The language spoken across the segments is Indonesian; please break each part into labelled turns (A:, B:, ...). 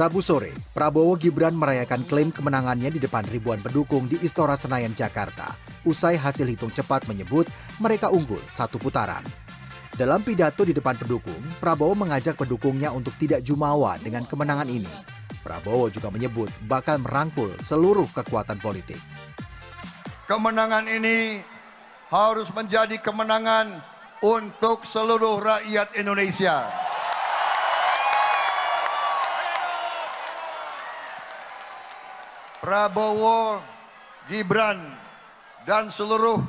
A: Rabu sore, Prabowo Gibran merayakan klaim kemenangannya di depan ribuan pendukung di Istora Senayan, Jakarta. Usai hasil hitung cepat menyebut mereka unggul satu putaran. Dalam pidato di depan pendukung, Prabowo mengajak pendukungnya untuk tidak jumawa dengan kemenangan ini. Prabowo juga menyebut bakal merangkul seluruh kekuatan politik.
B: Kemenangan ini harus menjadi kemenangan untuk seluruh rakyat Indonesia. Prabowo, Gibran, dan seluruh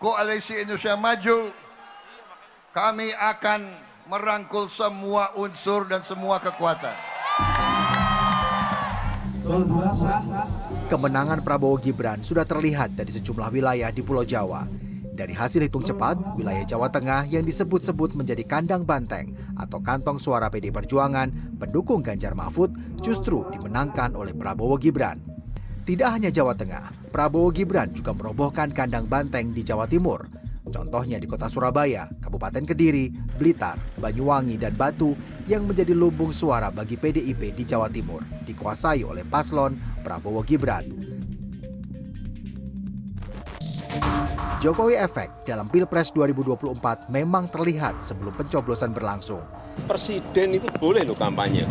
B: koalisi Indonesia Maju, kami akan merangkul semua unsur dan semua kekuatan.
A: Kemenangan Prabowo Gibran sudah terlihat dari sejumlah wilayah di Pulau Jawa. Dari hasil hitung cepat, wilayah Jawa Tengah yang disebut-sebut menjadi kandang banteng atau kantong suara PD Perjuangan pendukung Ganjar Mahfud justru dimenangkan oleh Prabowo Gibran. Tidak hanya Jawa Tengah, Prabowo Gibran juga merobohkan kandang banteng di Jawa Timur. Contohnya di kota Surabaya, Kabupaten Kediri, Blitar, Banyuwangi, dan Batu yang menjadi lumbung suara bagi PDIP di Jawa Timur, dikuasai oleh paslon Prabowo Gibran. Jokowi efek dalam Pilpres 2024 memang terlihat sebelum pencoblosan berlangsung.
C: Presiden itu boleh loh kampanye.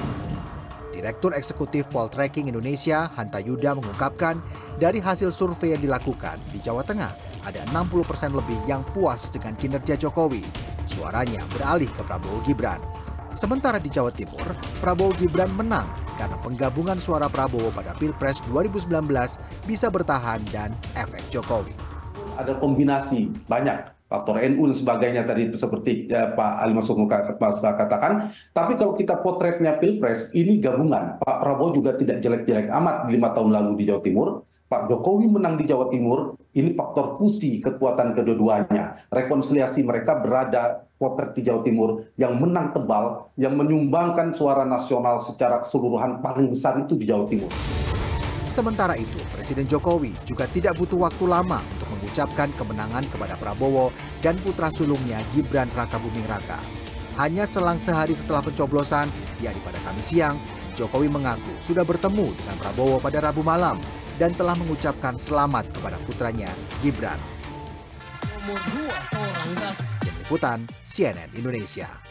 A: Direktur Eksekutif Poltreking Indonesia, Hanta Yuda mengungkapkan, dari hasil survei yang dilakukan di Jawa Tengah, ada 60% persen lebih yang puas dengan kinerja Jokowi. Suaranya beralih ke Prabowo Gibran. Sementara di Jawa Timur, Prabowo Gibran menang karena penggabungan suara Prabowo pada Pilpres 2019 bisa bertahan dan efek Jokowi.
D: Ada kombinasi banyak faktor NU dan sebagainya tadi seperti ya, Pak Ali Masuk katakan. Tapi kalau kita potretnya Pilpres, ini gabungan. Pak Prabowo juga tidak jelek-jelek amat lima tahun lalu di Jawa Timur. Pak Jokowi menang di Jawa Timur, ini faktor fusi kekuatan kedua-duanya. Rekonsiliasi mereka berada potret di Jawa Timur yang menang tebal, yang menyumbangkan suara nasional secara keseluruhan paling besar itu di Jawa Timur.
A: Sementara itu, Presiden Jokowi juga tidak butuh waktu lama untuk mengucapkan kemenangan kepada Prabowo dan putra sulungnya Gibran Raka Buming Raka. Hanya selang sehari setelah pencoblosan, yakni pada Kamis siang, Jokowi mengaku sudah bertemu dengan Prabowo pada Rabu malam dan telah mengucapkan selamat kepada putranya Gibran. Tim Liputan CNN Indonesia.